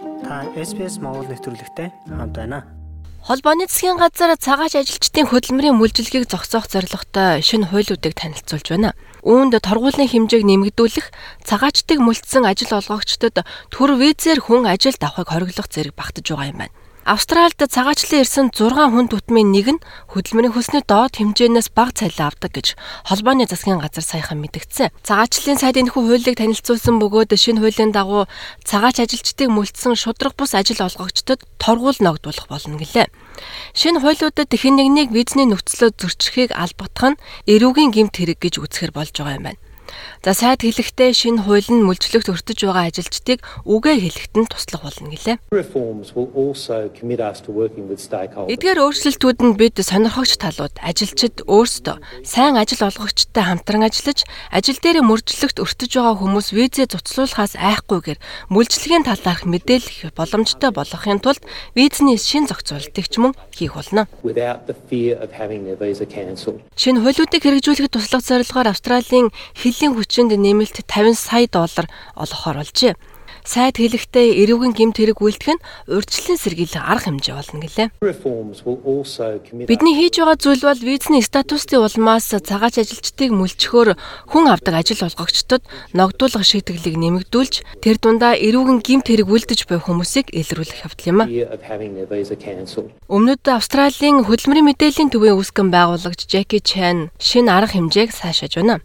SPS Монгол нэвтрүүлэгтэй хамт байна. Холбооны засгийн газар цагаач ажилчдын хөдөлмөрийн мүлжлэгийг зогсоох зорилготой шинэ хуулиудыг танилцуулж байна. Үүнд торгуулийн хэмжээг нэмэгдүүлэх, цагаачдыг мүлдсэн ажил олгогчдод төр визээр хүн ажилд авахыг хориглох зэрэг багтаж байгаа юм байна. Австральд цагаачлан ирсэн 6 хүн тутмын нэг нь хөдөлмөрийн хөлсний доод хэмжээнээс бага цалин авдаг гэж холбооны засгийн газар саяхан мэдгдсэн. Цагаачлалын сайд энэхүү хуулийг танилцуулсан бөгөөд шинэ хуулийн дагуу цагаач ажилчдыг мүлдсэн шудраг бус ажил олгогчдод торгуул ногдуулах болно гэлээ. Шинэ хуулиудад хэн нэгнийг визний нөхцлөө зөрчихийг албатах нь эрүүгийн гэмт хэрэг гэж үзэхэр болж байгаа юм байна. За сайд хэлэхдээ шинэ хууль нь мүлжлэгт өртөж байгаа ажилчдыг үгээ хэлэхэд нь туслах болно гэлээ. Эдгээр өөрчлөлтүүд нь бид сонирхогч талууд ажилчид өөрсдөө сайн ажил олгогчтой хамтран ажиллаж ажил дээр мөржлөгт өртөж байгаа хүмүүс визээ цуцлуулахаас айхгүйгээр мүлжлэгийн талаарх мэдээлэх боломжтой болгохын тулд визний шин зохицуултыг ч мөн хийх болно. Шинэ хуулиудыг хэрэгжүүлэхэд туслах зорилгоор Австралийн хил эдийн хүчинд нэмэлт 50 сая доллар олгохоор болжээ сайд хэлэхдээ эрүүгийн гэмт хэрэг үйлдэх нь урьдчилан сэргийлэх арга хэмжээ болно гэлээ. Бидний хийж байгаа зүйл бол визний статусны улмаас цагаач ажилчдыг мүлчхөөр хүн авдаг ажил олгогчдод ногдуулах шийтгэлийг нэмэгдүүлж тэр дундаа эрүүгийн гэмт хэрэг үйлдэж буй хүмүүсийг илрүүлэх явдал юм а. Өмнөд Австралийн хөдөлмөрийн мэдээллийн төвийн үүсгэн байгуулагч Jackie Chan шинэ арга хэмжээг сайшааж байна.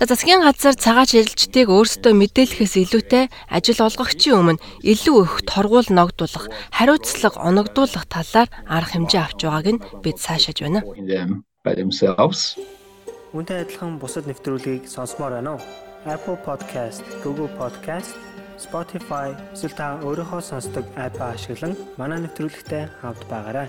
За засгийн газар цагаач ажилчдыг өөрсдөө өөрсдөө мэдээлэхээс илүүтэй ажил олгогчийн өмнө илүү их торгуул ногдуулах, хариуцлага оногдуулах талаар арга хэмжээ авч байгааг нь бид цаашааж байна. Үүнтэй адилхан бусад нэвтрүүлгийг сонсомоор байна уу? Apple Podcast, Google Podcast, Spotify эсвэл та өөрийнхөө сонсдог апп ашиглан манай нэвтрүүлэгтэй хавд байгаарай.